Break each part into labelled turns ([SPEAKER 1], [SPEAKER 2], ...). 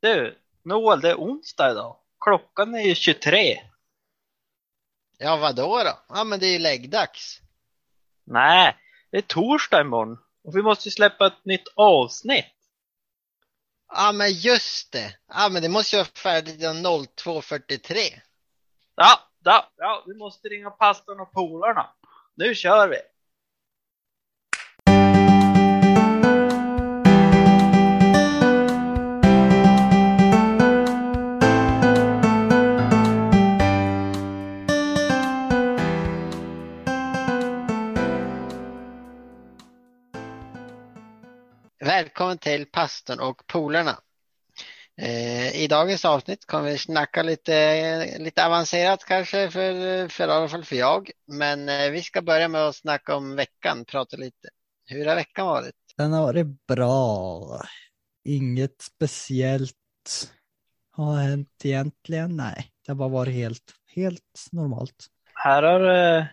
[SPEAKER 1] Du, Noel, det är onsdag idag. Klockan är ju 23.
[SPEAKER 2] Ja, vadå då? Ja, men det är ju läggdags.
[SPEAKER 1] Nej, det är torsdag imorgon. Och vi måste ju släppa ett nytt avsnitt.
[SPEAKER 2] Ja, men just det. Ja, men det måste ju vara färdigt 02.43.
[SPEAKER 1] Ja, ja, ja, vi måste ringa pastorn och polarna. Nu kör vi!
[SPEAKER 2] Välkommen till pastorn och polarna. Eh, I dagens avsnitt kommer vi snacka lite, lite avancerat kanske för, för i alla fall för jag. Men eh, vi ska börja med att snacka om veckan, prata lite. Hur har veckan varit?
[SPEAKER 3] Den har varit bra. Inget speciellt har hänt egentligen. Nej, det har bara varit helt, helt normalt.
[SPEAKER 1] Här har eh,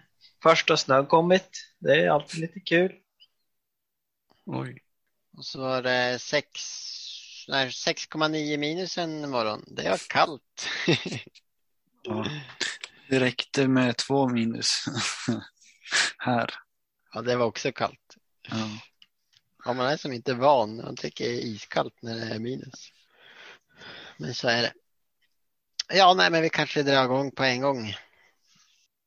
[SPEAKER 1] första snön kommit. Det är alltid lite kul.
[SPEAKER 4] Oj.
[SPEAKER 2] Och så var det 6 nej, 6,9 minus en morgon. Det var kallt.
[SPEAKER 4] Ja. Det räckte med två minus här.
[SPEAKER 2] ja, det var också kallt.
[SPEAKER 4] Ja.
[SPEAKER 2] Ja, man är som inte van. Man tycker det är iskallt när det är minus. Men så är det. Ja, nej, men vi kanske drar igång på en gång.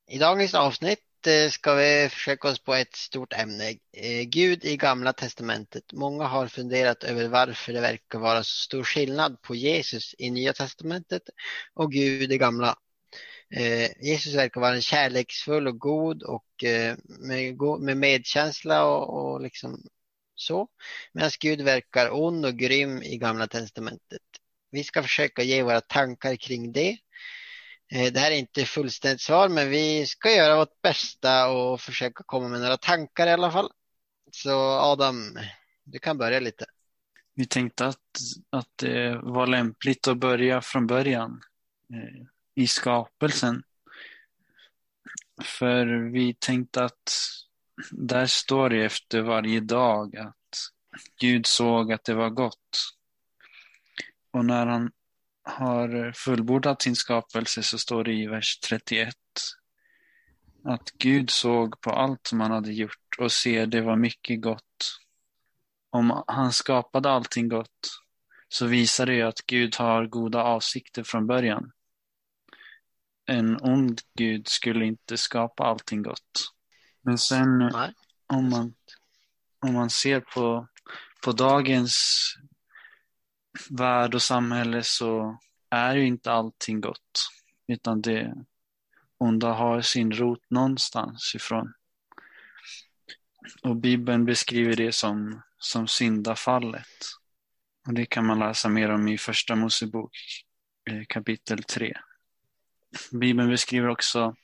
[SPEAKER 2] I dagens avsnitt Eh, ska vi försöka oss på ett stort ämne. Eh, Gud i Gamla Testamentet. Många har funderat över varför det verkar vara så stor skillnad på Jesus i Nya Testamentet och Gud i Gamla. Eh, Jesus verkar vara kärleksfull och god och med, medkänsla och, och liksom så. Medan Gud verkar ond och grym i Gamla Testamentet. Vi ska försöka ge våra tankar kring det. Eh, det här är inte fullständigt svar, men vi ska göra vårt bästa och försöka komma med några tankar i alla fall. Så Adam, du kan börja lite.
[SPEAKER 4] Vi tänkte att, att det var lämpligt att börja från början eh, i skapelsen. För vi tänkte att där står det efter varje dag att Gud såg att det var gott. Och när han har fullbordat sin skapelse så står det i vers 31 att Gud såg på allt som han hade gjort och ser det var mycket gott. Om han skapade allting gott så visar det ju att Gud har goda avsikter från början. En ond Gud skulle inte skapa allting gott. Men sen om man, om man ser på, på dagens värld och samhälle så är ju inte allting gott. Utan det onda har sin rot någonstans ifrån. Och Bibeln beskriver det som, som syndafallet. Och det kan man läsa mer om i Första Mosebok eh, kapitel 3. Bibeln beskriver också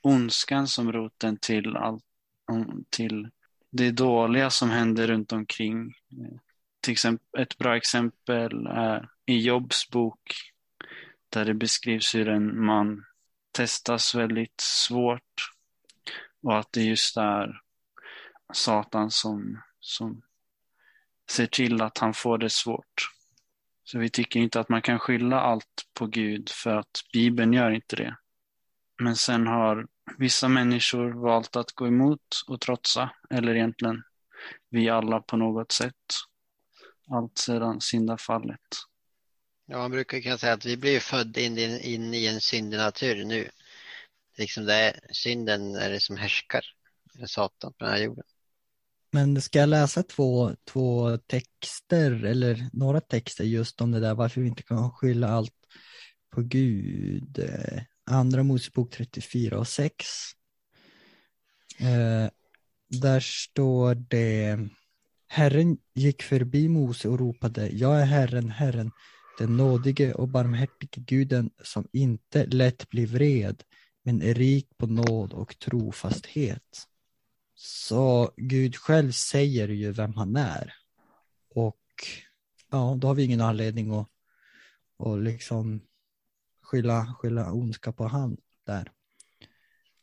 [SPEAKER 4] ondskan som roten till, all, till det dåliga som händer runt omkring. Eh, till exempel, ett bra exempel är i Jobs bok där det beskrivs hur en man testas väldigt svårt och att det just är Satan som, som ser till att han får det svårt. Så vi tycker inte att man kan skylla allt på Gud för att Bibeln gör inte det. Men sen har vissa människor valt att gå emot och trotsa, eller egentligen vi alla på något sätt. Allt sedan syndafallet.
[SPEAKER 2] Ja, man brukar kunna säga att vi blir född in, in, i en syndenatur nu. Liksom det är, synden är det som härskar. Det är Satan på den här jorden.
[SPEAKER 3] Men ska jag läsa två, två texter eller några texter just om det där varför vi inte kan skylla allt på Gud. Eh, Andra Mosebok 34 och 6. Eh, där står det Herren gick förbi Mose och ropade Jag är Herren, Herren, den nådige och barmhärtige guden som inte lätt blir vred men är rik på nåd och trofasthet. Så Gud själv säger ju vem han är. Och ja, då har vi ingen anledning att, att liksom skylla, skylla ondska på han där.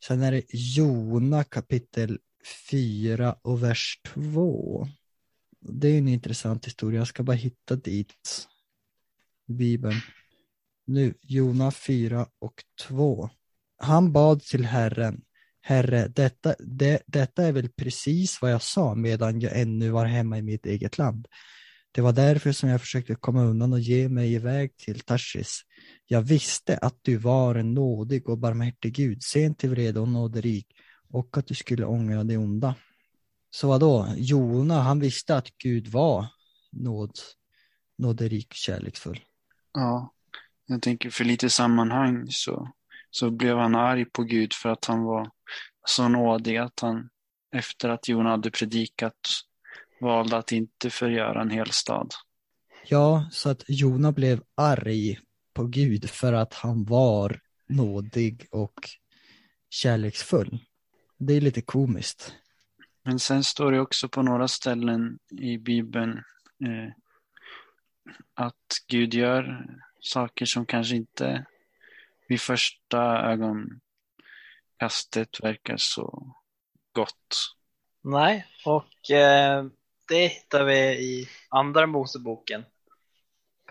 [SPEAKER 3] Sen är det Jona kapitel 4 och vers 2. Det är en intressant historia, jag ska bara hitta dit. i Bibeln. Nu, Jona 4 och 2. Han bad till Herren. Herre, detta, det, detta är väl precis vad jag sa medan jag ännu var hemma i mitt eget land. Det var därför som jag försökte komma undan och ge mig iväg till Tarsis. Jag visste att du var en nådig och barmhärtig Gud, sent till vrede och nåderik och att du skulle ångra det onda. Så vadå, Jona, han visste att Gud var nåd, nåderik och kärleksfull.
[SPEAKER 4] Ja, jag tänker för lite sammanhang så, så blev han arg på Gud för att han var så nådig att han efter att Jona hade predikat valde att inte förgöra en hel stad.
[SPEAKER 3] Ja, så att Jona blev arg på Gud för att han var nådig och kärleksfull. Det är lite komiskt.
[SPEAKER 4] Men sen står det också på några ställen i Bibeln eh, att Gud gör saker som kanske inte vid första ögonkastet verkar så gott.
[SPEAKER 1] Nej, och eh, det hittar vi i Andra Moseboken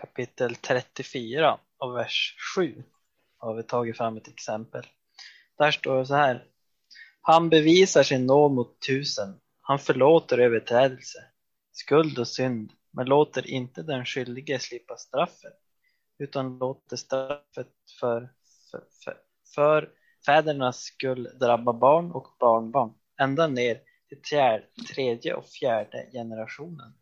[SPEAKER 1] kapitel 34 och vers 7 har vi tagit fram ett exempel. Där står det så här. Han bevisar sin nåd mot tusen. Han förlåter överträdelse, skuld och synd, men låter inte den skyldige slippa straffet, utan låter straffet för, för, för, för fädernas skull drabba barn och barnbarn, ända ner till tredje och fjärde generationen.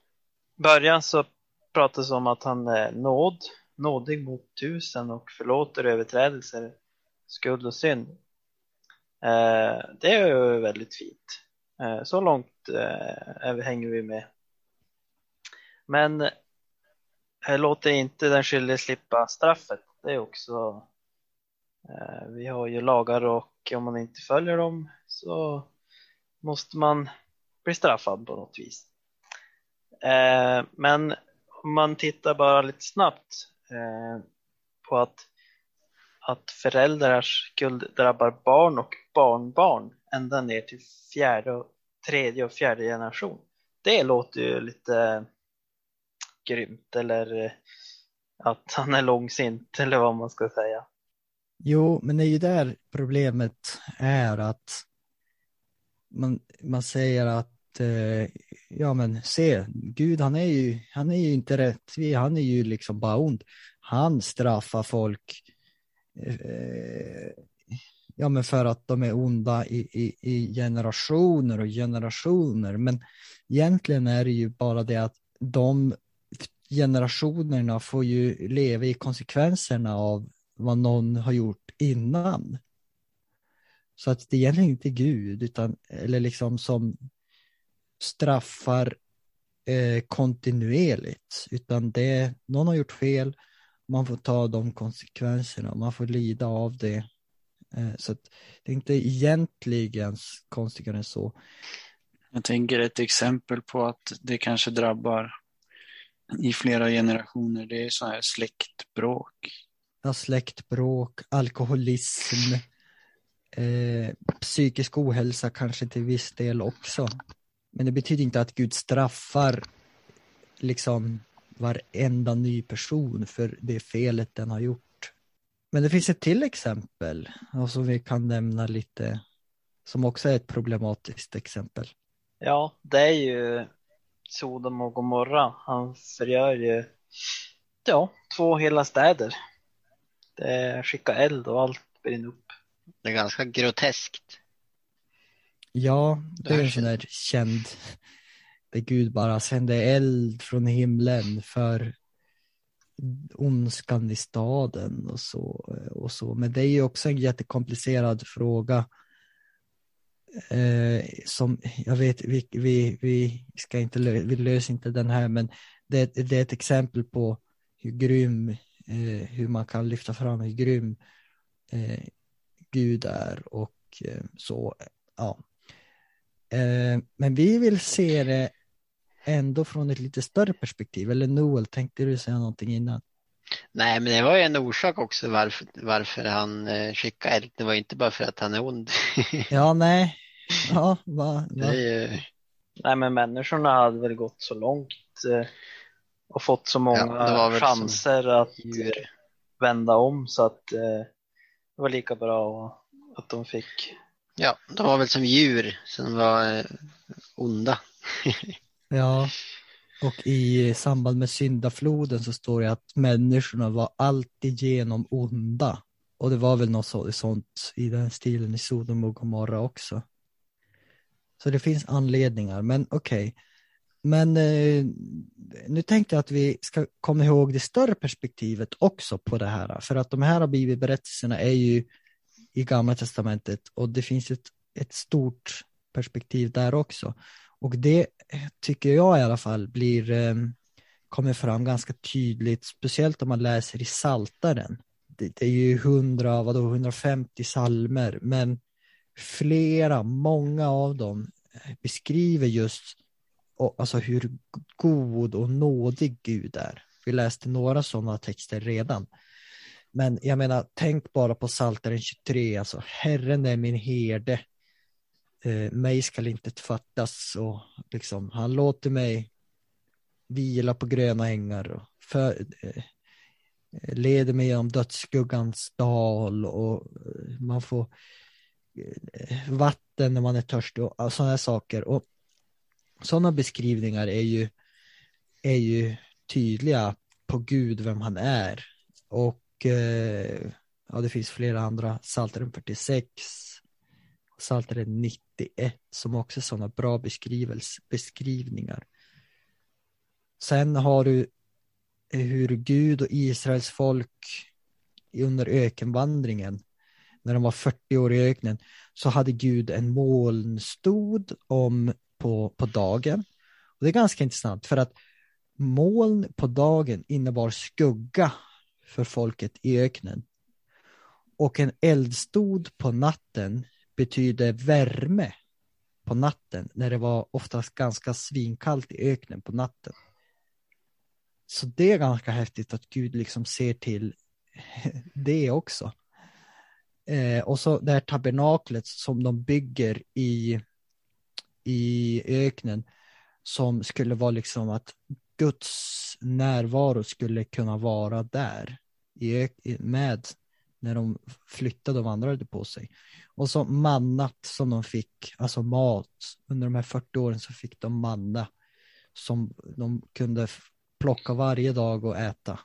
[SPEAKER 1] I början så pratas om att han är nåd, nådig mot tusen och förlåter överträdelser, skuld och synd. Eh, det är ju väldigt fint. Eh, så långt eh, hänger vi med. Men eh, låter inte den skyldige slippa straffet. Det är också eh, vi har ju lagar och om man inte följer dem så måste man bli straffad på något vis. Eh, men om man tittar bara lite snabbt eh, på att, att föräldrars skuld drabbar barn och barnbarn ända ner till fjärde och, tredje och fjärde generation. Det låter ju lite grymt eller eh, att han är långsint eller vad man ska säga.
[SPEAKER 3] Jo, men det är ju där problemet är att man, man säger att eh, ja men se, Gud han är ju, han är ju inte rättvis, han är ju liksom bara ond. Han straffar folk eh, ja men för att de är onda i, i, i generationer och generationer. Men egentligen är det ju bara det att de generationerna får ju leva i konsekvenserna av vad någon har gjort innan. Så att det är egentligen inte Gud, utan, eller liksom som straffar eh, kontinuerligt, utan det, någon har gjort fel, man får ta de konsekvenserna, man får lida av det. Eh, så det är inte egentligen konstigare än så.
[SPEAKER 4] Jag tänker ett exempel på att det kanske drabbar i flera generationer, det är så här släktbråk.
[SPEAKER 3] Ja, släktbråk, alkoholism, eh, psykisk ohälsa kanske till viss del också. Men det betyder inte att Gud straffar liksom varenda ny person för det felet den har gjort. Men det finns ett till exempel och som vi kan nämna lite som också är ett problematiskt exempel.
[SPEAKER 1] Ja, det är ju Sodom och Gomorra. Han förgör ju ja, två hela städer. Det skickar eld och allt brinner upp.
[SPEAKER 2] Det är ganska groteskt.
[SPEAKER 3] Ja, det är en sån där känd, där Gud bara sände eld från himlen för ondskan i staden och så, och så. Men det är ju också en jättekomplicerad fråga. Eh, som jag vet, vi, vi, vi ska inte, vi löser inte den här, men det, det är ett exempel på hur grym, eh, hur man kan lyfta fram hur grym eh, Gud är och eh, så, ja. Eh, men vi vill se det ändå från ett lite större perspektiv. Eller Noel, tänkte du säga någonting innan?
[SPEAKER 2] Nej, men det var ju en orsak också varför, varför han eh, skickade eld. Det var inte bara för att han är ond.
[SPEAKER 3] ja, nej. Ja, va, va.
[SPEAKER 2] Det är ju...
[SPEAKER 1] Nej, men människorna hade väl gått så långt och fått så
[SPEAKER 2] Ja,
[SPEAKER 1] många
[SPEAKER 2] som
[SPEAKER 1] chanser att
[SPEAKER 2] djur.
[SPEAKER 1] vända om så att eh, det var lika bra att de fick.
[SPEAKER 2] Ja, de var väl som djur som var eh, onda.
[SPEAKER 3] Ja, och i samband med syndafloden så står det att människorna var alltigenom onda. Och det var väl något sånt i den stilen i Sodom och Gomorra också. Så det finns anledningar, men okej. Men eh, nu tänkte jag att vi ska komma ihåg det större perspektivet också på det här. För att de här bibelberättelserna är ju i Gamla Testamentet och det finns ett, ett stort perspektiv där också. Och det tycker jag i alla fall blir, ehm, kommer fram ganska tydligt, speciellt om man läser i Saltaren. Det, det är ju 100, vadå, 150 salmer, men flera, många av dem eh, beskriver just och, alltså hur god och nådig Gud är. Vi läste några sådana texter redan. Men jag menar, tänk bara på Psaltaren 23, alltså Herren är min herde, eh, mig skall inte fattas och liksom, han låter mig vila på gröna ängar och för, eh, leder mig genom dödsskuggans dal och eh, man får eh, vatten när man är törstig och sådana här saker. Och sådana beskrivningar är ju, är ju tydliga på Gud, vem han är. Och eh, ja, det finns flera andra, Psaltaren 46, Psaltaren 91 som också är sådana bra beskrivningar. Sen har du eh, hur Gud och Israels folk under ökenvandringen, när de var 40 år i öknen, så hade Gud en molnstod om på, på dagen. Och det är ganska intressant för att moln på dagen innebar skugga för folket i öknen. Och en eldstod på natten betyder värme på natten när det var oftast ganska svinkallt i öknen på natten. Så det är ganska häftigt att Gud liksom ser till det också. Eh, och så det här tabernaklet som de bygger i, i öknen som skulle vara liksom att Guds närvaro skulle kunna vara där i med när de flyttade och vandrade på sig. Och så mannat som de fick, alltså mat. Under de här 40 åren så fick de manna som de kunde plocka varje dag och äta.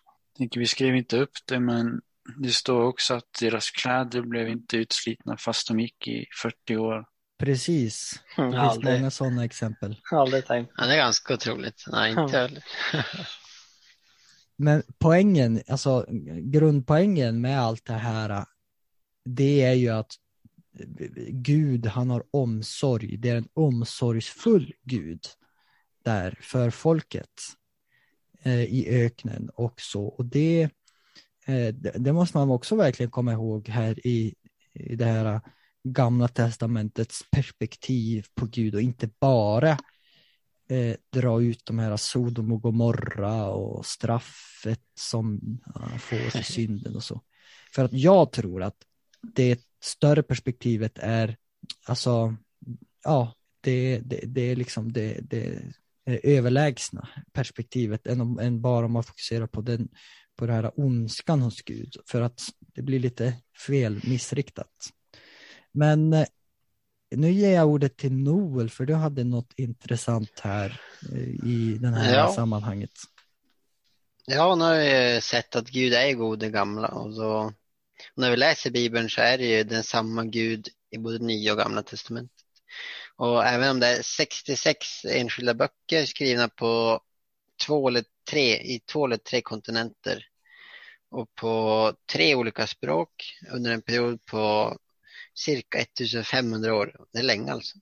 [SPEAKER 4] Vi skrev inte upp det, men det står också att deras kläder blev inte utslitna fast de gick i 40 år.
[SPEAKER 3] Precis, det
[SPEAKER 2] Mm.
[SPEAKER 3] finns
[SPEAKER 1] Aldrig.
[SPEAKER 3] många sådana exempel.
[SPEAKER 1] Aldrig tänkt.
[SPEAKER 2] Ja, det är ganska otroligt. Nej, inte heller.
[SPEAKER 3] Men poängen, alltså grundpoängen med allt det här, det är ju att Gud, han har omsorg. Det är en omsorgsfull Gud där för folket eh, i öknen också. Och det, eh, det, måste man också verkligen komma ihåg här i, i det här gamla testamentets perspektiv på Gud och inte bara eh, dra ut de här Sodom och Gomorra och straffet som ja, får till synden och så. För att jag tror att det större perspektivet är, alltså, ja, det, det, det är liksom det, det överlägsna perspektivet än, om, än bara om man fokuserar på den, på det här ondskan hos Gud. För att det blir lite fel, missriktat. Men eh, nu ger jag ordet till Noel för du hade något intressant här eh, i det här
[SPEAKER 2] Ja.
[SPEAKER 3] sammanhanget.
[SPEAKER 2] Ja, nu har vi sett att Gud är god i gamla och så när vi läser Bibeln så är det ju den samma Gud i både nya och gamla testamentet. Och även om det är 66 enskilda böcker skrivna på två eller tre, i två eller tre kontinenter och på tre olika språk under en period på cirka 1500 år. Det är länge alltså.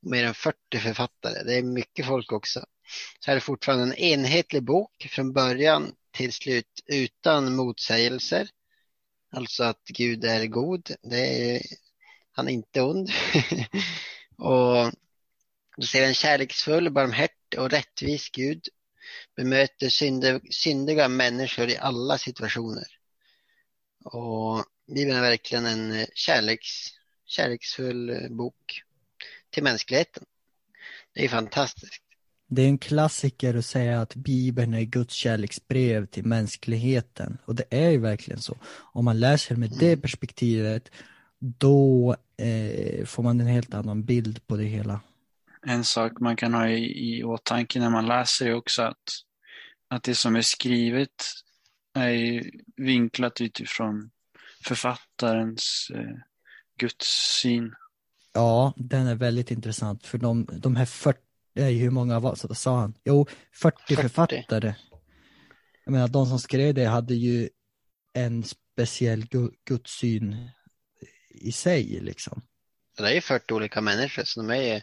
[SPEAKER 2] Mer än 40 författare. Det är mycket folk också. Så är det fortfarande en enhetlig bok från början till slut utan motsägelser. Alltså att Gud är god. Det är, han är inte ond. och du ser en kärleksfull, barmhärtig och rättvis Gud bemöter syndiga människor i alla situationer. Och Bibeln är verkligen en eh, kärleks, kärleksfull eh, bok till mänskligheten. Det är fantastiskt.
[SPEAKER 3] Det är en klassiker att säga att Bibeln är Guds kärleksbrev till mänskligheten. Och det är ju verkligen så. Om man läser med det perspektivet, då eh, får man en helt annan bild på det hela.
[SPEAKER 4] En sak man kan ha i, i åtanke när man läser är också att, att det som är skrivet är vinklat utifrån författarens eh, gudssyn.
[SPEAKER 3] Ja, den är väldigt intressant för de, de här 40, nej, hur många var så sa han? Jo, 40,
[SPEAKER 2] 40.
[SPEAKER 3] författare. Jag menar, de som skrev det hade ju en speciell gu- gudssyn i sig liksom.
[SPEAKER 2] Det är ju 40 olika människor så de är,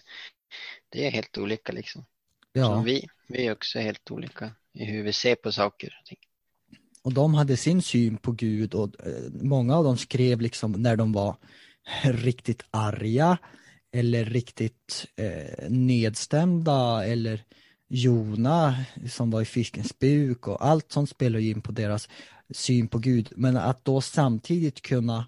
[SPEAKER 2] det är helt olika liksom.
[SPEAKER 3] Ja,
[SPEAKER 2] Som vi, vi är också helt olika i hur vi ser på saker och ting.
[SPEAKER 3] Och de hade sin syn på Gud och eh, många av dem skrev liksom när de var riktigt arga eller riktigt eh, nedstämda eller Jona som var i fiskens buk och allt sånt spelar ju in på deras syn på Gud. Men att då samtidigt kunna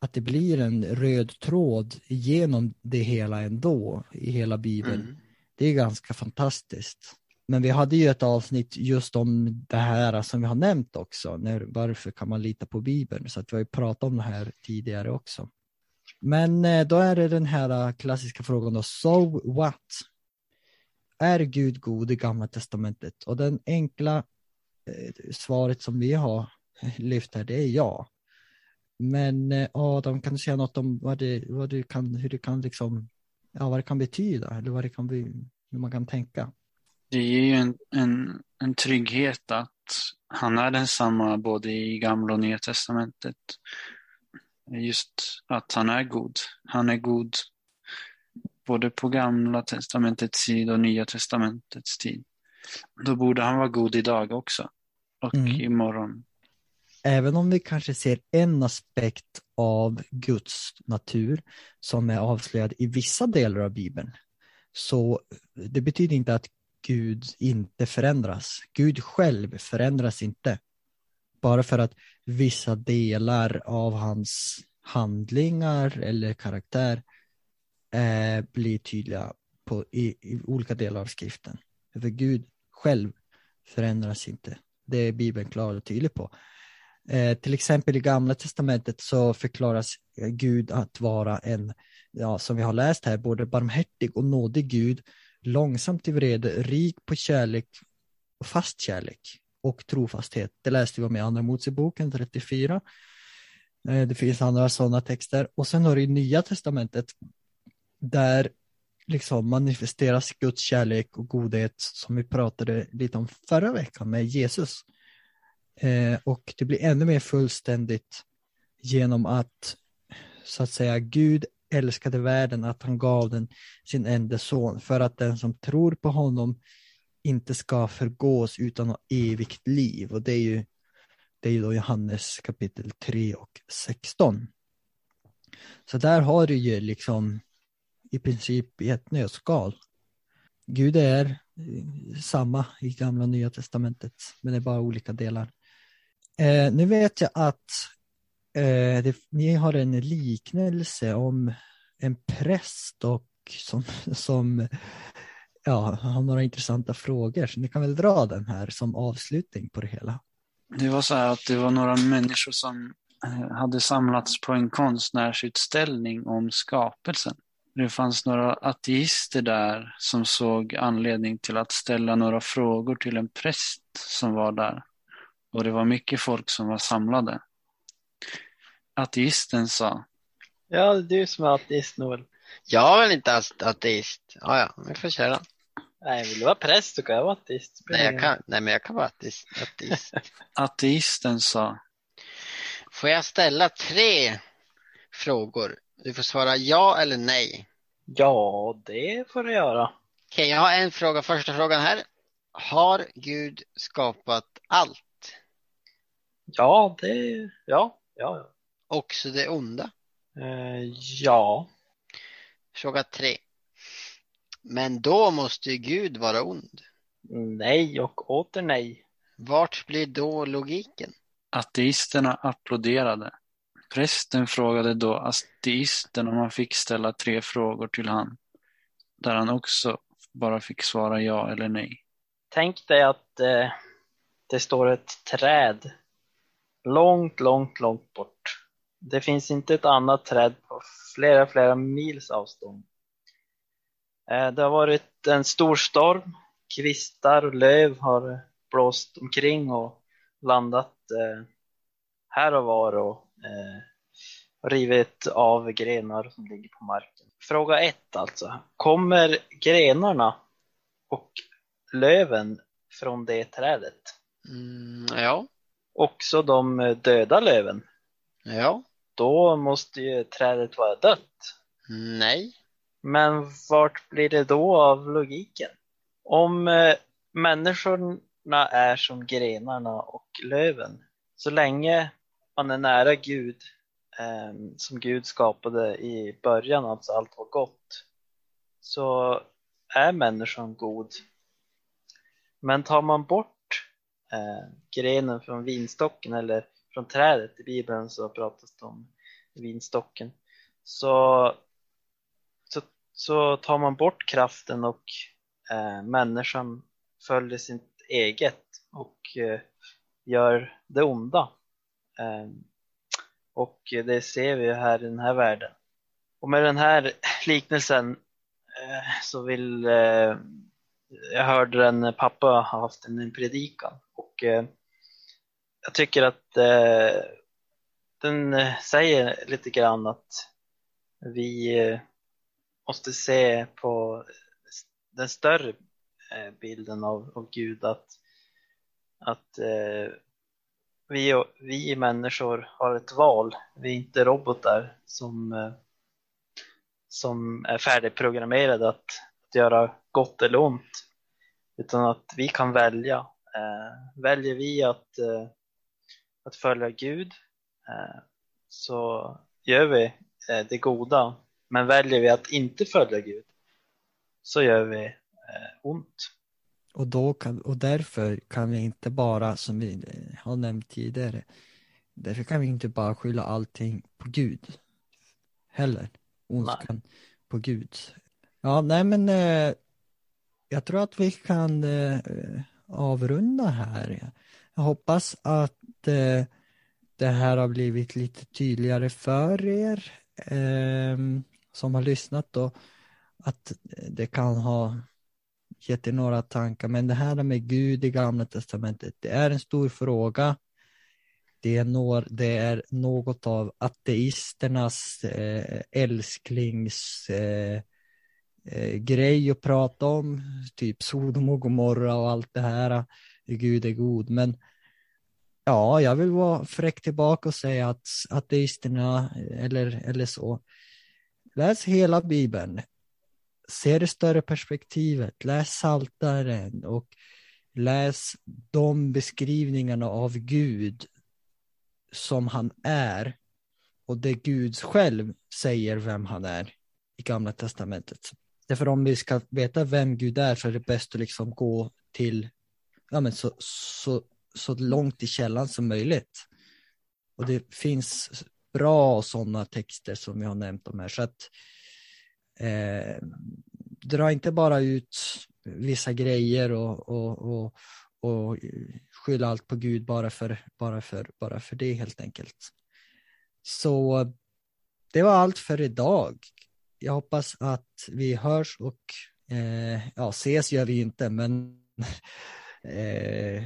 [SPEAKER 3] att det blir en röd tråd genom det hela ändå i hela Bibeln.
[SPEAKER 2] Mm.
[SPEAKER 3] Det är ganska fantastiskt. Men vi hade ju ett avsnitt just om det här som vi har nämnt också. När, varför kan man lita på Bibeln? Så att vi har ju pratat om det här tidigare också. Men eh, då är det den här klassiska frågan då. So what? Är Gud god i Gamla Testamentet? Och den enkla eh, svaret som vi har lyft här, det är ja. Men eh, Adam, kan du säga något om vad det, vad det kan, hur det kan liksom, ja, vad det kan betyda eller vad det kan bli, hur man kan tänka?
[SPEAKER 4] Det ger ju en, en, en trygghet att han är densamma både i Gamla och Nya Testamentet. Just att han är god. Han är god både på Gamla Testamentets tid och Nya Testamentets tid. Då borde han vara god idag också. Och
[SPEAKER 3] Mm.
[SPEAKER 4] imorgon.
[SPEAKER 3] Även om vi kanske ser en aspekt av Guds natur som är avslöjad i vissa delar av Bibeln, så det betyder inte att Gud inte förändras. Gud själv förändras inte. Bara för att vissa delar av hans handlingar eller karaktär eh, blir tydliga på, i, i olika delar av skriften. För Gud själv förändras inte. Det är Bibeln klar och tydlig på. Eh, till exempel i Gamla Testamentet så förklaras eh, Gud att vara en, ja, som vi har läst här, både barmhärtig och nådig Gud, långsamt i vrede, rik på kärlek och fast kärlek och trofasthet. Det läste vi om i Andra Moseboken 34. Eh, det finns andra sådana texter. Och sen har du i Nya Testamentet där liksom manifesteras Guds kärlek och godhet som vi pratade lite om förra veckan med Jesus. Eh, och det blir ännu mer fullständigt genom att så att säga Gud älskade världen att han gav den sin enda son för att den som tror på honom inte ska förgås utan ha evigt liv och det är ju det är ju då Johannes kapitel 3 och 16. Så där har du ju liksom i princip i ett nötskal. Gud är samma i gamla och nya testamentet men det är bara olika delar. Eh, nu vet jag att eh, det, ni har en liknelse om en präst och som, som ja, har några intressanta frågor så ni kan väl dra den här som avslutning på det hela.
[SPEAKER 4] Det var så här att det var några människor som eh, hade samlats på en konstnärsutställning om skapelsen. Det fanns några ateister där som såg anledning till att ställa några frågor till en präst som var där. Och det var mycket folk som var samlade. Ateisten sa,
[SPEAKER 1] Ja, det är du som är ateist Noel.
[SPEAKER 2] Jag är väl inte ateist. Ja, ja, vi får köra.
[SPEAKER 1] Nej, vill du vara präst så kan jag vara ateist.
[SPEAKER 2] Nej, jag kan, nej men jag kan vara ateist. ateist.
[SPEAKER 4] ateisten sa,
[SPEAKER 2] Får jag ställa tre frågor? Du får svara ja eller nej.
[SPEAKER 1] Ja, det får du göra.
[SPEAKER 2] Okej, jag har en fråga. Första frågan här. Har Gud skapat allt?
[SPEAKER 1] Ja, det, ja, ja, ja.
[SPEAKER 2] Också det onda?
[SPEAKER 1] Eh, ja.
[SPEAKER 2] Fråga tre. Men då måste ju Gud vara ond.
[SPEAKER 1] Nej och åter nej.
[SPEAKER 2] Vart blir då logiken?
[SPEAKER 4] ateisterna applåderade. Prästen frågade då ateisten om han fick ställa tre frågor till han, där han också bara fick svara ja eller nej.
[SPEAKER 1] Tänk dig att eh, det står ett träd långt, långt, långt bort. Det finns inte ett annat träd på flera, flera mils avstånd. Eh, det har varit en stor storm. Kvistar och löv har blåst omkring och landat eh, här och var och eh, rivit av grenar som ligger på marken. Fråga ett alltså. Kommer grenarna och löven från det trädet?
[SPEAKER 2] Mm, ja.
[SPEAKER 1] Också de döda löven?
[SPEAKER 2] Ja.
[SPEAKER 1] Då måste ju trädet vara dött.
[SPEAKER 2] Nej.
[SPEAKER 1] Men vart blir det då av logiken? Om eh, människorna är som grenarna och löven, så länge man är nära Gud, eh, som Gud skapade i början, alltså allt var gott, så är människan god. Men tar man bort eh, grenen från vinstocken eller från trädet i Bibeln så pratas det om vinstocken. Så, så, så tar man bort kraften och eh, människan följer sitt eget och eh, gör det onda. Eh, och det ser vi här i den här världen. Och med den här liknelsen eh, så vill eh, jag hörde en pappa ha haft en predikan och eh, jag tycker att eh, den eh, säger lite grann att vi eh, måste se på den större eh, bilden av, av Gud att, att eh, vi, vi människor har ett val. Vi är inte robotar som, eh, som är färdigprogrammerade att, att göra gott eller ont utan att vi kan välja. Eh, väljer vi att eh, att följa Gud eh, så gör vi eh, det goda. Men väljer vi att inte följa Gud så gör vi eh, ont.
[SPEAKER 3] Och, då kan, och därför kan vi inte bara, som vi har nämnt tidigare, därför kan vi inte bara skylla allting på Gud heller. Ondskan på Gud. Ja, nej men eh, jag tror att vi kan eh, avrunda här. Jag hoppas att att eh, det här har blivit lite tydligare för er ehm, som har lyssnat då. Att det kan ha gett er några tankar. Men det här med Gud i Gamla Testamentet, det är en stor fråga. Det är, når, det är något av ateisternas eh, älsklings eh, eh, grej att prata om, typ Sodom och Gomorra och allt det här. Gud är god, men ja, jag vill vara fräck tillbaka och säga att ateisterna eller, eller så, läs hela Bibeln, se det större perspektivet, läs Saltaren och läs de beskrivningarna av Gud som han är och det Gud själv säger vem han är i Gamla Testamentet. Därför om vi ska veta vem Gud är så är det bäst att liksom gå till ja, men så, så, så långt i källan som möjligt. Och det finns bra sådana texter som jag har nämnt om här. Så att eh, dra inte bara ut vissa grejer och, och, och, och skylla allt på Gud bara för, bara, för, bara för det helt enkelt. Så det var allt för idag. Jag hoppas att vi hörs och eh, ja, ses gör vi inte, men eh,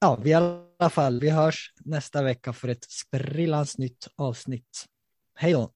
[SPEAKER 3] ja, vi i alla fall, vi hörs nästa vecka för ett sprillans nytt avsnitt. Hej då!